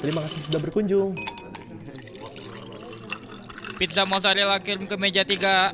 Terima kasih sudah berkunjung. Pizza mozzarella kirim ke meja tiga.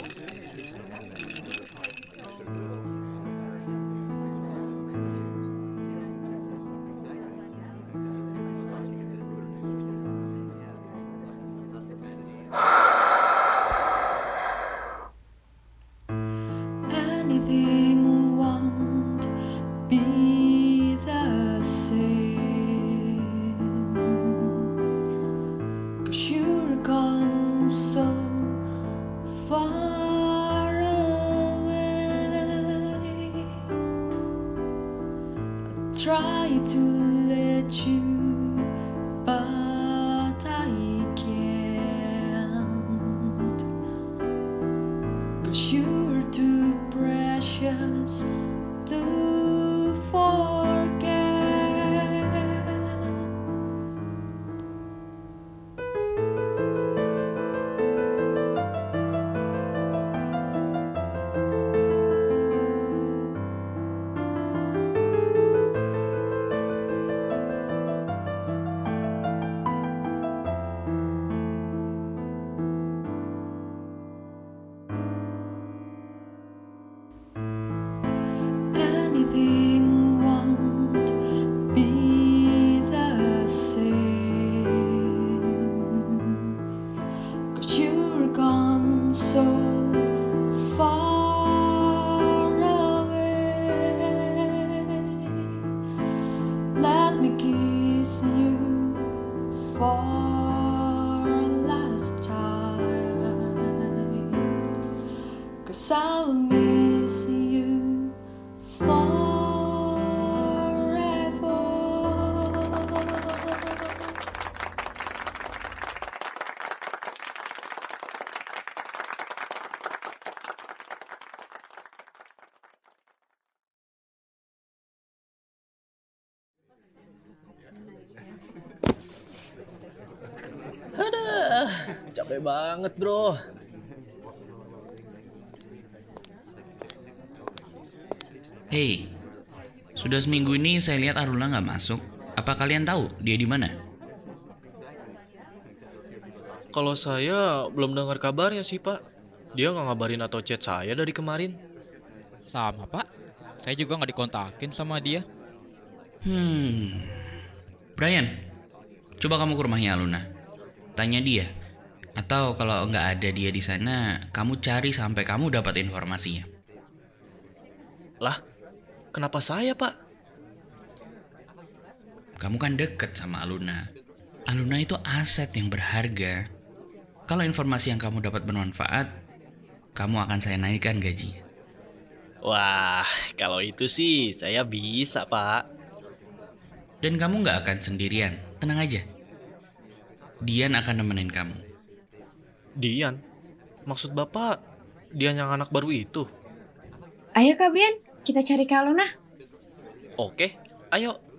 Banget bro. Hei, sudah seminggu ini saya lihat Aruna nggak masuk. Apa kalian tahu dia di mana? Kalau saya belum dengar kabarnya sih pak. Dia nggak ngabarin atau chat saya dari kemarin. Sama pak. Saya juga nggak dikontakin sama dia. Hmm, Brian, coba kamu ke rumahnya Aluna. Tanya dia. Atau kalau nggak ada dia di sana, kamu cari sampai kamu dapat informasinya. Lah, kenapa saya pak? Kamu kan deket sama Aluna. Aluna itu aset yang berharga. Kalau informasi yang kamu dapat bermanfaat, kamu akan saya naikkan gajinya. Wah, kalau itu sih saya bisa pak. Dan kamu nggak akan sendirian, tenang aja. Dian akan nemenin kamu. Dian, maksud bapak Dian yang anak baru itu? Ayo Kak Brian, kita cari Kak Luna. Oke, ayo.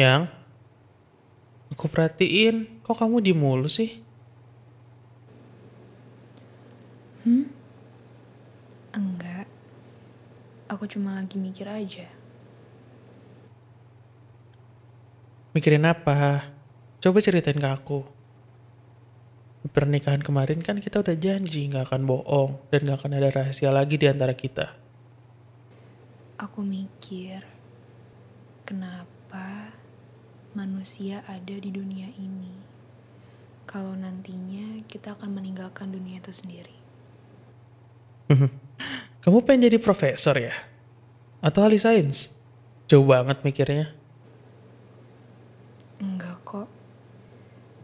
Yang, aku perhatiin, kok kamu di mulu sih? Enggak. Aku cuma lagi mikir aja. Mikirin apa? Coba ceritain ke aku. Di pernikahan kemarin kan kita udah janji nggak akan bohong dan nggak akan ada rahasia lagi di antara kita. Aku mikir, kenapa manusia ada di dunia ini? Kalau nantinya kita akan meninggalkan dunia itu sendiri. Kamu pengen jadi profesor ya? Atau ahli sains? Jauh banget mikirnya. Enggak kok.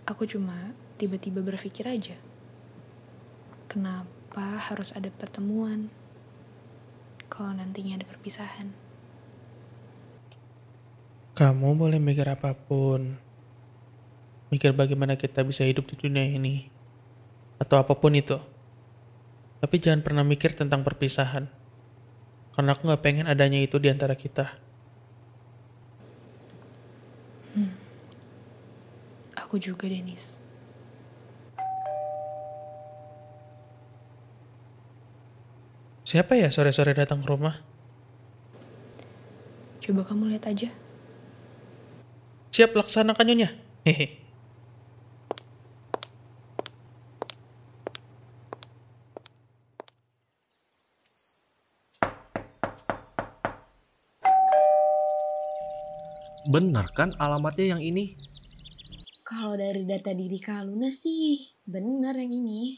Aku cuma tiba-tiba berpikir aja. Kenapa harus ada pertemuan? Kalau nantinya ada perpisahan. Kamu boleh mikir apa pun. mikir bagaimana kita bisa hidup di dunia ini, atau apa pun itu. Tapi jangan pernah mikir tentang perpisahan, karena aku nggak pengen adanya itu di antara kita. Aku juga, Denis. Siapa ya sore-sore datang ke rumah? Coba kamu lihat aja. Siap laksanakan nyonya. Hehe. Benar kan alamatnya yang ini? Kalau dari data diri Kak Luna sih, bener yang ini.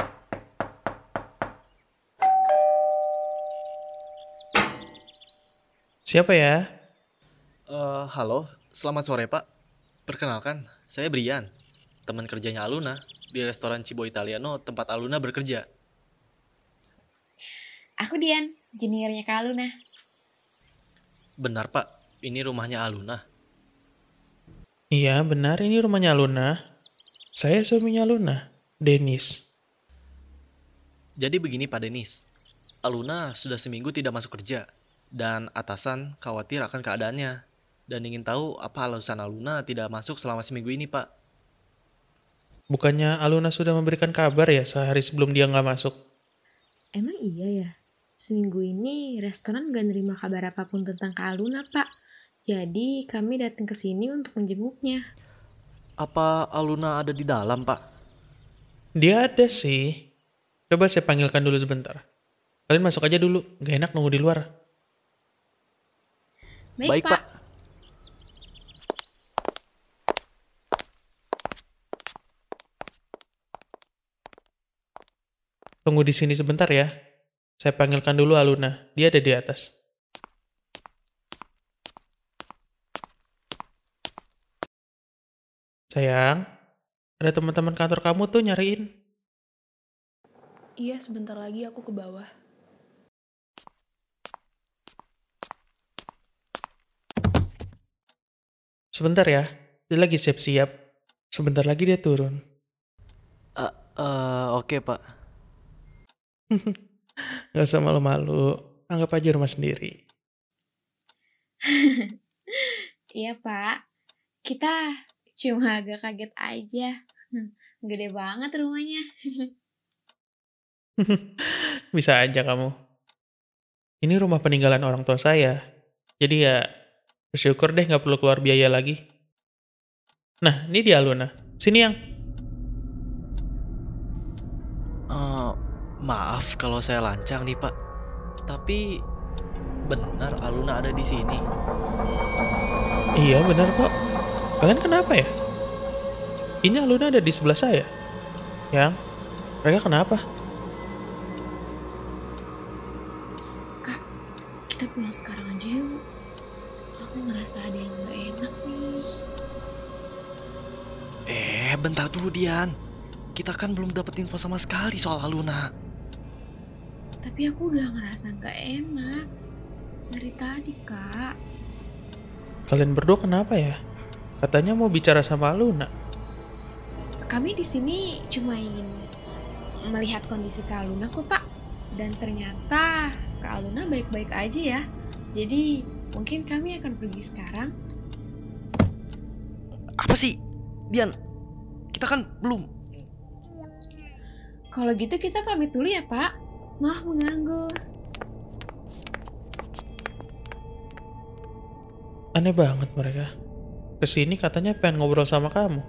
Siapa ya? Eh, halo, selamat sore Pak. Perkenalkan, saya Brian, teman kerjanya Aluna di restoran Cibo Italiano tempat Aluna bekerja. Aku Dian, juniornya Kak Luna. Benar Pak, ini rumahnya Aluna. Iya benar ini rumahnya Luna. Saya suaminya Luna, Denis. Jadi begini Pak Denis, Aluna sudah seminggu tidak masuk kerja dan atasan khawatir akan keadaannya dan ingin tahu apa alasan Aluna tidak masuk selama seminggu ini Pak. Bukannya Aluna sudah memberikan kabar ya sehari sebelum dia nggak masuk? Emang iya ya? Seminggu ini restoran gak nerima kabar apa pun tentang Kak Luna, Pak. Jadi kami datang ke sini untuk menjenguknya. Apa Aluna ada di dalam Pak? Dia ada sih. Coba saya panggilkan dulu sebentar. Kalian masuk aja dulu, gak enak nunggu di luar. Baik, Pak. Tunggu di sini sebentar ya. Saya panggilkan dulu Aluna, dia ada di atas. Sayang, ada teman-teman kantor kamu tuh nyariin. Iya, sebentar lagi aku ke bawah. Sebentar ya, dia lagi siap-siap. Sebentar lagi dia turun. Eh, eh, oke Pak. Gak usah malu-malu, anggap aja rumah sendiri. Iya, Pak. Kita cuma agak kaget aja. Gede banget rumahnya. Bisa aja kamu. Ini rumah peninggalan orang tua saya. Jadi ya, bersyukur deh nggak perlu keluar biaya lagi. Nah, ini dia Luna. Sini yang. Eh, maaf kalau saya lancang nih Pak. Tapi benar Aluna ada di sini. Iya benar kok. Kalian kenapa ya? Ini Aluna ada di sebelah saya. Yang, mereka kenapa? Kita pulang sekarang aja yuk. Aku ngerasa ada yang gak enak nih. Eh, bentar dulu Dian. Kita kan belum dapat info sama sekali soal Aluna. Tapi aku udah ngerasa gak enak. Dari tadi, Kak. Kalian berdua kenapa ya? Katanya mau bicara sama Luna. Kami di sini cuma ingin melihat kondisi Kak Aluna kok, Pak. Dan ternyata Kak Aluna baik-baik aja ya. Jadi mungkin kami akan pergi sekarang. Apa sih? Dian, kita kan belum... Kalau gitu kita pamit dulu ya, Pak. Maaf mengganggu. Aneh banget mereka. Ke sini katanya pengen ngobrol sama kamu.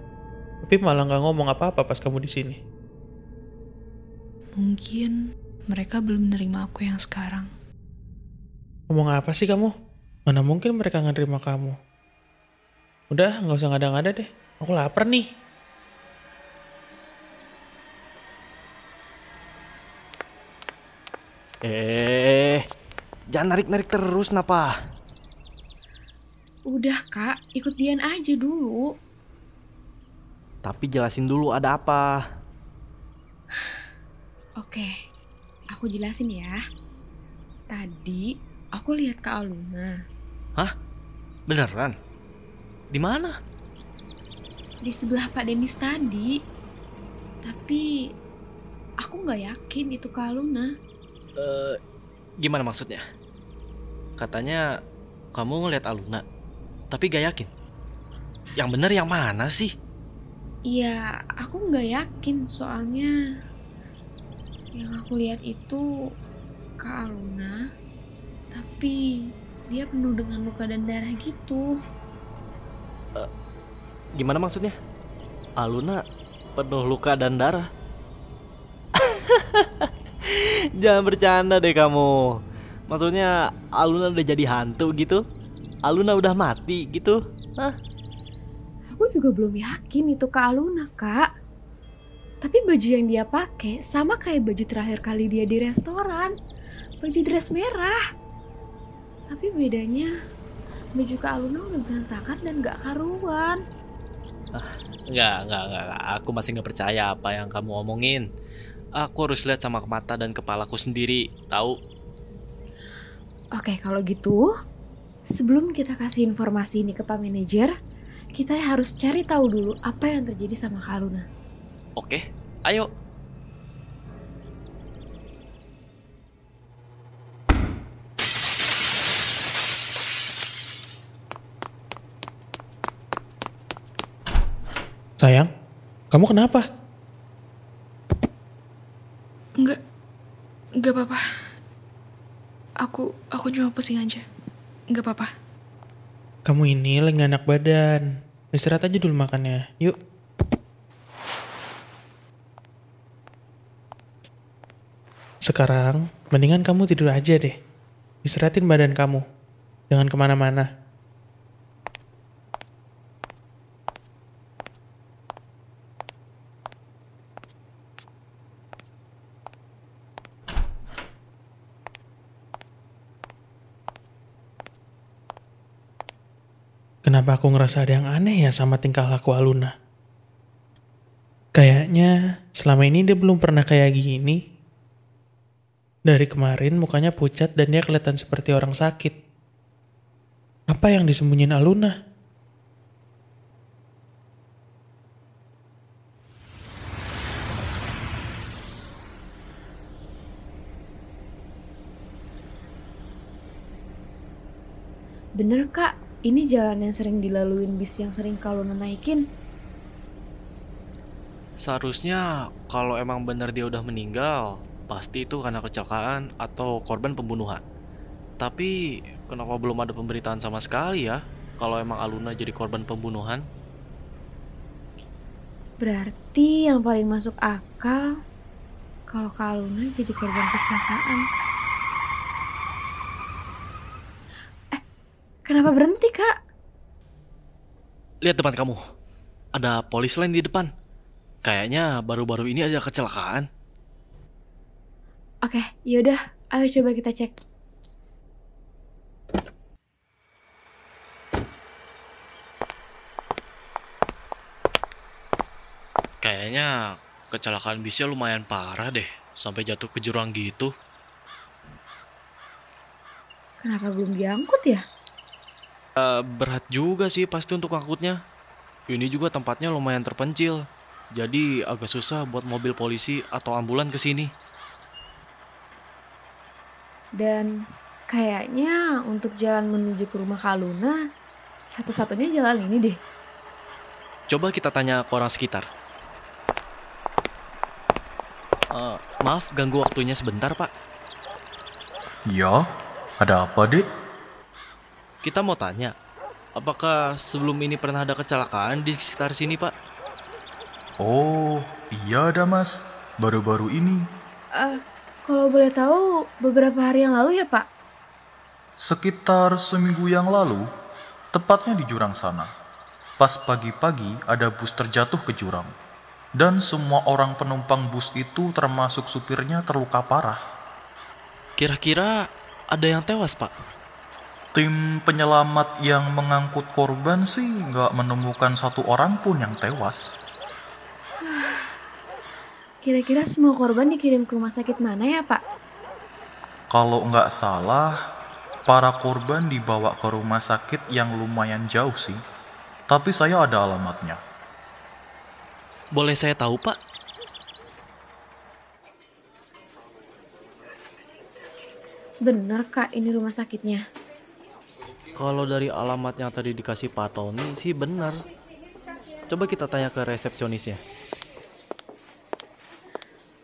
Tapi malah nggak ngomong apa-apa pas kamu di sini. Mungkin mereka belum menerima aku yang sekarang. Ngomong apa sih kamu? Mana mungkin mereka nggak nerima kamu? Udah, nggak usah ngada-ngada deh. Aku lapar nih. Eh, jangan narik-narik terus, napa? Udah, Kak. Ikut Dian aja dulu. Tapi jelasin dulu ada apa. Oke, aku jelasin ya. Tadi aku lihat Kak Aluna. Beneran? Di mana? di sebelah Pak Denis tadi. Tapi aku nggak yakin itu Kak Luna. Eh, gimana maksudnya? Katanya kamu ngeliat Aluna, tapi gak yakin. Yang bener yang mana sih? Iya, aku nggak yakin soalnya yang aku lihat itu Kak Aluna, tapi dia penuh dengan luka dan darah gitu. Gimana maksudnya? Aluna penuh luka dan darah. Jangan bercanda deh kamu. Maksudnya Aluna udah jadi hantu gitu? Aluna udah mati gitu? Hah? Aku juga belum yakin itu Kak Aluna, Kak. Tapi baju yang dia pakai sama kayak baju terakhir kali dia di restoran. Baju dress merah. Tapi bedanya baju Kak Aluna udah berantakan dan gak karuan. Enggak, enggak, enggak, enggak. Aku masih nggak percaya apa yang kamu omongin. Aku harus lihat sama mata dan kepalaku sendiri, tahu? Oke, kalau gitu, sebelum kita kasih informasi ini ke Pak Manajer, kita harus cari tahu dulu apa yang terjadi sama Kak Aluna. Oke, ayo. Sayang, kamu kenapa? Enggak, enggak apa-apa. Aku, aku cuma pusing aja. Enggak apa-apa. Kamu ini lagi enak badan. Istirahat aja dulu makannya. Yuk. Sekarang, mendingan kamu tidur aja deh. Istirahatin badan kamu. Jangan ke mana-mana. Kenapa aku ngerasa ada yang aneh ya sama tingkah laku Aluna? Kayaknya selama ini dia belum pernah kayak gini. Dari kemarin mukanya pucat dan dia kelihatan seperti orang sakit. Apa yang disembunyiin Aluna? Bener kak, ini jalan yang sering dilaluin bis yang sering Luna naikin. Seharusnya kalau emang benar dia udah meninggal, pasti itu karena kecelakaan atau korban pembunuhan. Tapi kenapa belum ada pemberitaan sama sekali ya kalau emang Aluna jadi korban pembunuhan? Berarti yang paling masuk akal kalau Kak Luna jadi korban kecelakaan. Kenapa berhenti kak? Lihat depan kamu. Ada polis lain di depan. Kayaknya baru-baru ini ada kecelakaan. Oke, yaudah, ayo coba kita cek. Kayaknya kecelakaan bisnya lumayan parah deh. Sampai jatuh ke jurang gitu. Kenapa belum diangkut ya? Eh, berat juga sih pasti untuk angkutnya. Ini juga tempatnya lumayan terpencil. Jadi agak susah buat mobil polisi atau ambulan ke sini. Dan kayaknya untuk jalan menuju ke rumah Kak Luna, satu-satunya jalan ini deh. Coba kita tanya ke orang sekitar. Eh, maaf ganggu waktunya sebentar pak. Ya, ada apa, Dek? Kita mau tanya, apakah sebelum ini pernah ada kecelakaan di sekitar sini pak? Oh, iya ada, Mas. Baru-baru ini, Eh, kalau boleh tahu, beberapa hari yang lalu ya Pak? sekitar seminggu yang lalu, tepatnya di jurang sana. Pas pagi-pagi ada bus terjatuh ke jurang. Dan semua orang penumpang bus itu termasuk supirnya terluka parah. Kira-kira ada yang tewas pak? Tim penyelamat yang mengangkut korban sih nggak menemukan satu orang pun yang tewas. Kira-kira semua korban dikirim ke rumah sakit mana ya Pak? Kalau nggak salah, para korban dibawa ke rumah sakit yang lumayan jauh sih. Tapi saya ada alamatnya. Boleh saya tahu, Pak? Bener kak, ini rumah sakitnya. Kalau dari alamat yang tadi dikasih Pak Tony sih benar. Coba kita tanya ke resepsionisnya.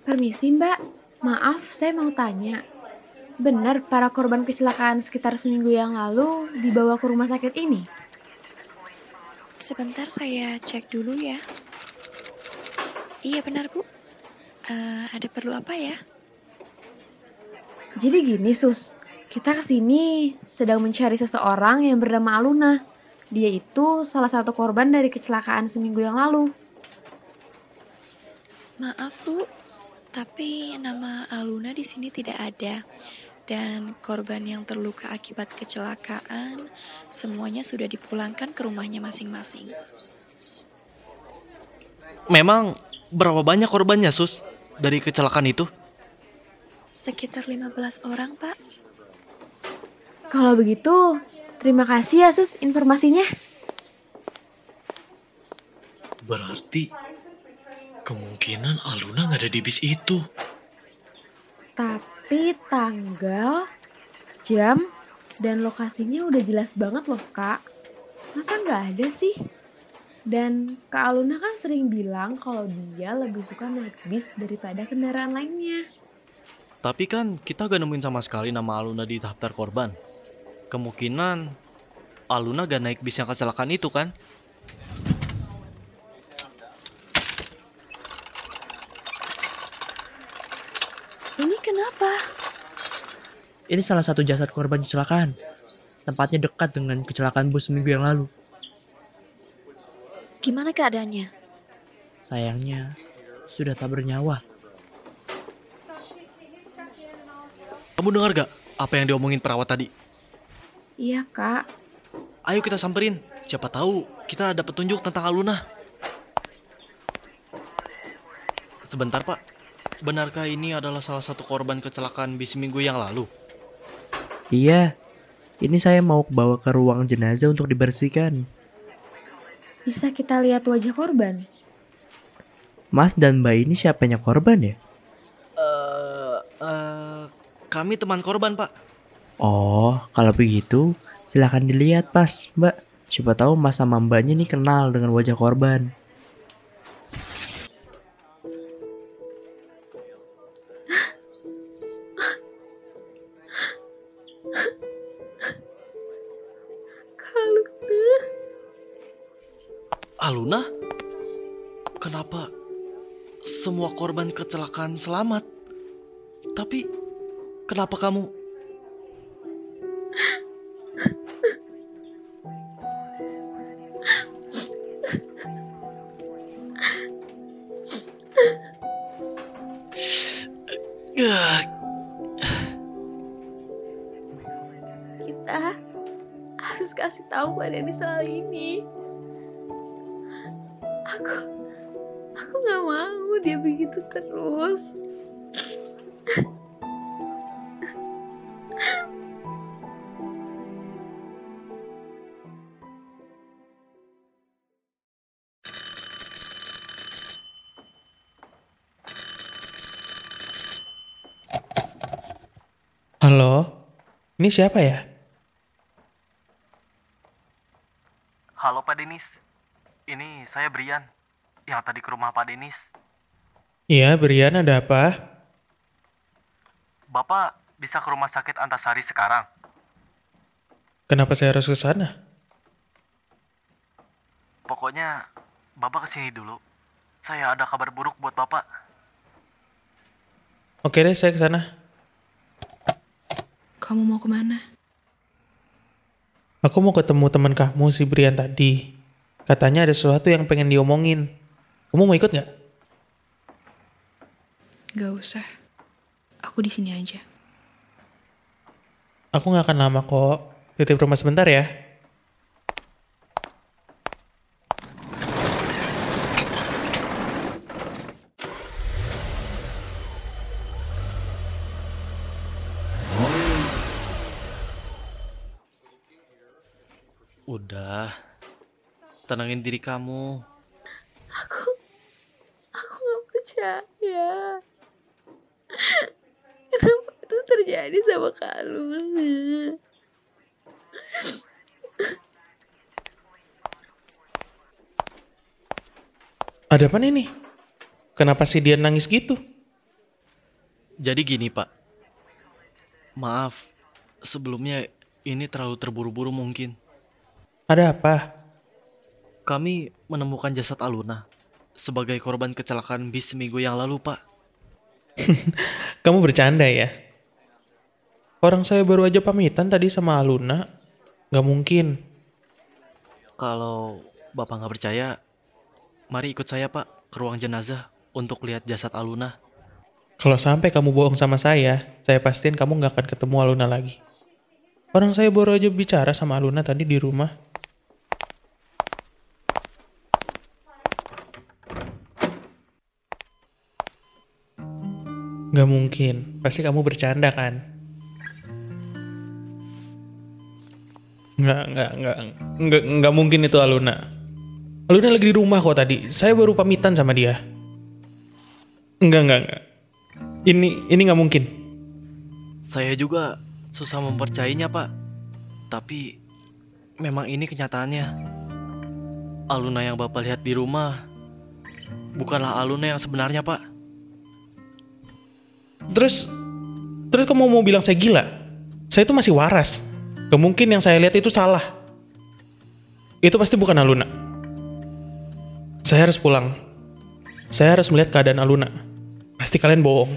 Permisi mbak, maaf saya mau tanya. Benar para korban kecelakaan sekitar seminggu yang lalu dibawa ke rumah sakit ini? Sebentar saya cek dulu ya. Iya benar bu. Eh, ada perlu apa ya? Jadi gini sus, kita ke sini sedang mencari seseorang yang bernama Aluna. Dia itu salah satu korban dari kecelakaan seminggu yang lalu. Maaf bu, tapi nama Aluna di sini tidak ada. Dan korban yang terluka akibat kecelakaan semuanya sudah dipulangkan ke rumahnya masing-masing. Memang berapa banyak korbannya, Sus, dari kecelakaan itu? Sekitar 15 orang pak. Kalau begitu, terima kasih ya sus informasinya. Berarti kemungkinan Aluna nggak ada di bis itu. Tapi tanggal, jam, dan lokasinya udah jelas banget loh kak. Masa nggak ada sih? Dan Kak Aluna kan sering bilang kalau dia lebih suka naik bis daripada kendaraan lainnya. Tapi kan kita gak nemuin sama sekali nama Aluna di daftar korban. Kemungkinan Aluna gak naik bis yang kecelakaan itu kan? Ini kenapa? Ini salah satu jasad korban kecelakaan. Tempatnya dekat dengan kecelakaan bus seminggu yang lalu. Gimana keadaannya? Sayangnya, sudah tak bernyawa. Kamu dengar gak apa yang diomongin perawat tadi? Iya kak, Ayo kita samperin. Siapa tahu kita ada petunjuk tentang Aluna. Sebentar pak, benarkah ini adalah salah satu korban kecelakaan bis minggu yang lalu? Iya, ini saya mau bawa ke ruang jenazah untuk dibersihkan. bisa kita lihat wajah korban? Mas dan Mbak ini siapanya korban ya? Eh, eh, kami teman korban pak. Oh, kalau begitu silahkan dilihat pas, Mbak. Siapa tahu Mas sama Mbaknya nih kenal dengan wajah korban. Kak Luna. Aluna? Kenapa semua korban kecelakaan selamat? Tapi kenapa kamu tahu Pak Denny soal ini. Aku, aku nggak mau dia begitu terus. Halo, ini siapa ya? Halo Pak Denis. Ini saya Brian yang tadi ke rumah Pak Denis. Iya, Brian ada apa? Bapak bisa ke rumah sakit Antasari sekarang? Kenapa saya harus ke sana? Pokoknya Bapak ke sini dulu. Saya ada kabar buruk buat Bapak. Oke deh, saya ke sana. Kamu mau ke mana? Aku mau ketemu teman kamu si Brian tadi. Katanya ada sesuatu yang pengen diomongin. Kamu mau ikut nggak? Gak usah. Aku di sini aja. Aku nggak akan lama kok. Titip rumah sebentar ya. Udah. Tenangin diri kamu. Aku, percaya. Kenapa itu terjadi sama Kak Luna? Ada apa nih? Kenapa sih dia nangis gitu? Jadi gini pak, maaf sebelumnya ini terlalu terburu-buru mungkin. Ada apa? Kami menemukan jasad Aluna sebagai korban kecelakaan bis seminggu yang lalu pak. Kamu bercanda ya? Orang saya baru aja pamitan tadi sama Aluna. Gak mungkin. Kalau bapak nggak percaya, mari ikut saya pak ke ruang jenazah untuk lihat jasad Aluna. Kalau sampai kamu bohong sama saya, saya pastiin kamu gak akan ketemu Aluna lagi. Orang saya baru aja bicara sama Aluna tadi di rumah. Gak mungkin, pasti kamu bercanda kan? Nggak, nggak, nggak, nggak, nggak mungkin itu Aluna. Aluna lagi di rumah kok tadi. Saya baru pamitan sama dia. Enggak, enggak, enggak. Ini, ini nggak mungkin. Saya juga susah mempercayainya pak. Tapi memang ini kenyataannya. Aluna yang bapak lihat di rumah bukanlah Aluna yang sebenarnya pak. Terus, terus kamu mau bilang saya gila? Saya itu masih waras. Gak mungkin yang saya lihat itu salah. Itu pasti bukan Aluna. Saya harus pulang. Saya harus melihat keadaan Aluna. Pasti kalian bohong.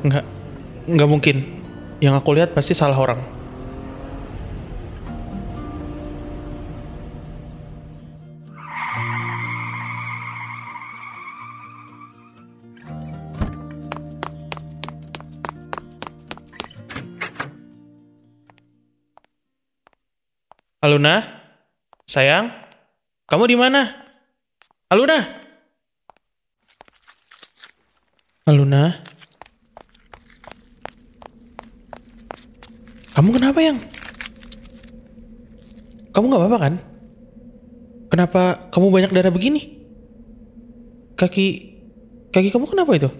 Enggak, enggak mungkin. Yang aku lihat pasti salah orang. Aluna, sayang, kamu di mana? Aluna, Aluna, kamu kenapa yang? Kamu nggak apa-apa kan? Kenapa kamu banyak darah begini? Kaki, kaki kamu kenapa itu?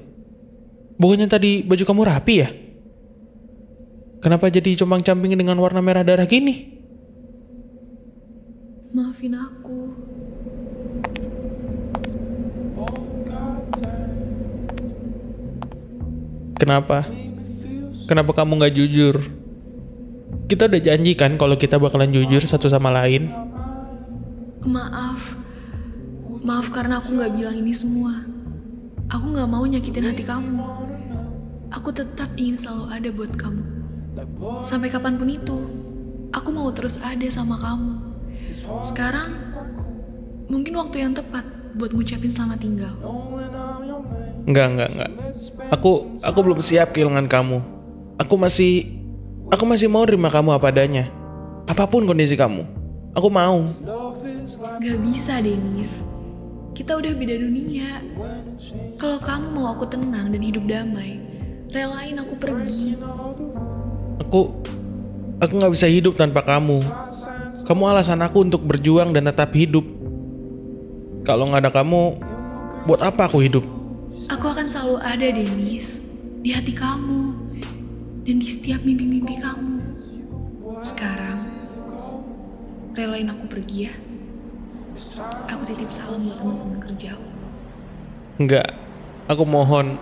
Bukannya tadi baju kamu rapi ya? Kenapa jadi compang-camping dengan warna merah darah gini? Maafin aku. Kenapa? Kenapa kamu nggak jujur? Kita udah janji kan kalau kita bakalan jujur satu sama lain. Maaf. Maaf karena aku nggak bilang ini semua. Aku nggak mau nyakitin hati kamu. Aku tetap ingin selalu ada buat kamu. Sampai kapan pun itu, aku mau terus ada sama kamu. Sekarang, mungkin waktu yang tepat buat ngucapin selamat tinggal. Enggak, enggak, enggak. Aku aku belum siap kehilangan kamu. Aku masih aku masih mau terima kamu apa adanya. Apa pun kondisi kamu. Aku mau. Gak bisa, Denis. Kita udah beda dunia. Kalau kamu mau aku tenang dan hidup damai, relain aku pergi. Aku aku nggak bisa hidup tanpa kamu. Kamu alasan aku untuk berjuang dan tetap hidup. Kalau nggak ada kamu, buat apa aku hidup? Aku akan selalu ada, Denis. Di hati kamu. Dan di setiap mimpi-mimpi kamu. Sekarang, relain aku pergi ya. Aku titip salam buat teman-teman kerja aku. Enggak. Aku mohon.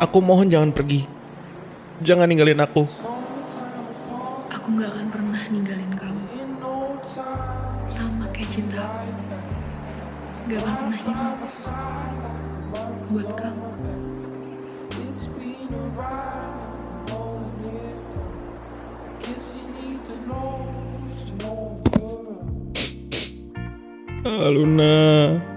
Aku mohon jangan pergi. Jangan ninggalin aku. Aku gak akan pernah ninggalin kamu. Cinta. Gak akan pernah hilang. Buat kamu. Ah.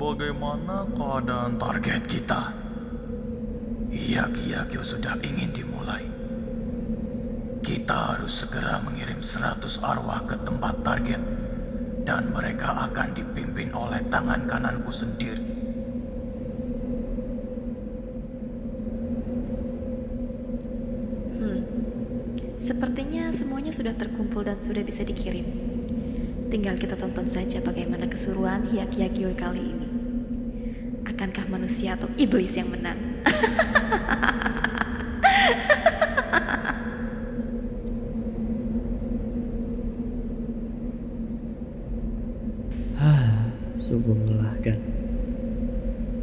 Bagaimana keadaan target kita? Hiyaki-Yakyo sudah ingin dimulai. Kita harus segera mengirim 100 arwah ke tempat target dan mereka akan dipimpin oleh tangan kananku sendiri. Hmm. Sepertinya semuanya sudah terkumpul dan sudah bisa dikirim. Tinggal kita tonton saja bagaimana keseruan Hyakyagyo kali ini. Akankah manusia atau iblis yang menang? Sungguh melelahkan.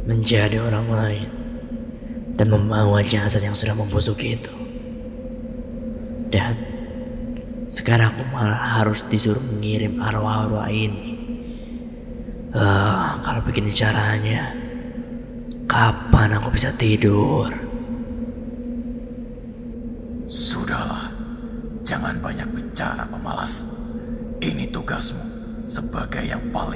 Menjadi orang lain dan membawa jasad yang sudah membusuk itu. Dan sekarang aku malah harus disuruh mengirim arwah-arwah ini. Ah, kalau begini caranya, kapan aku bisa tidur? Sudahlah, jangan banyak bicara pemalas. Ini tugasmu sebagai yang paling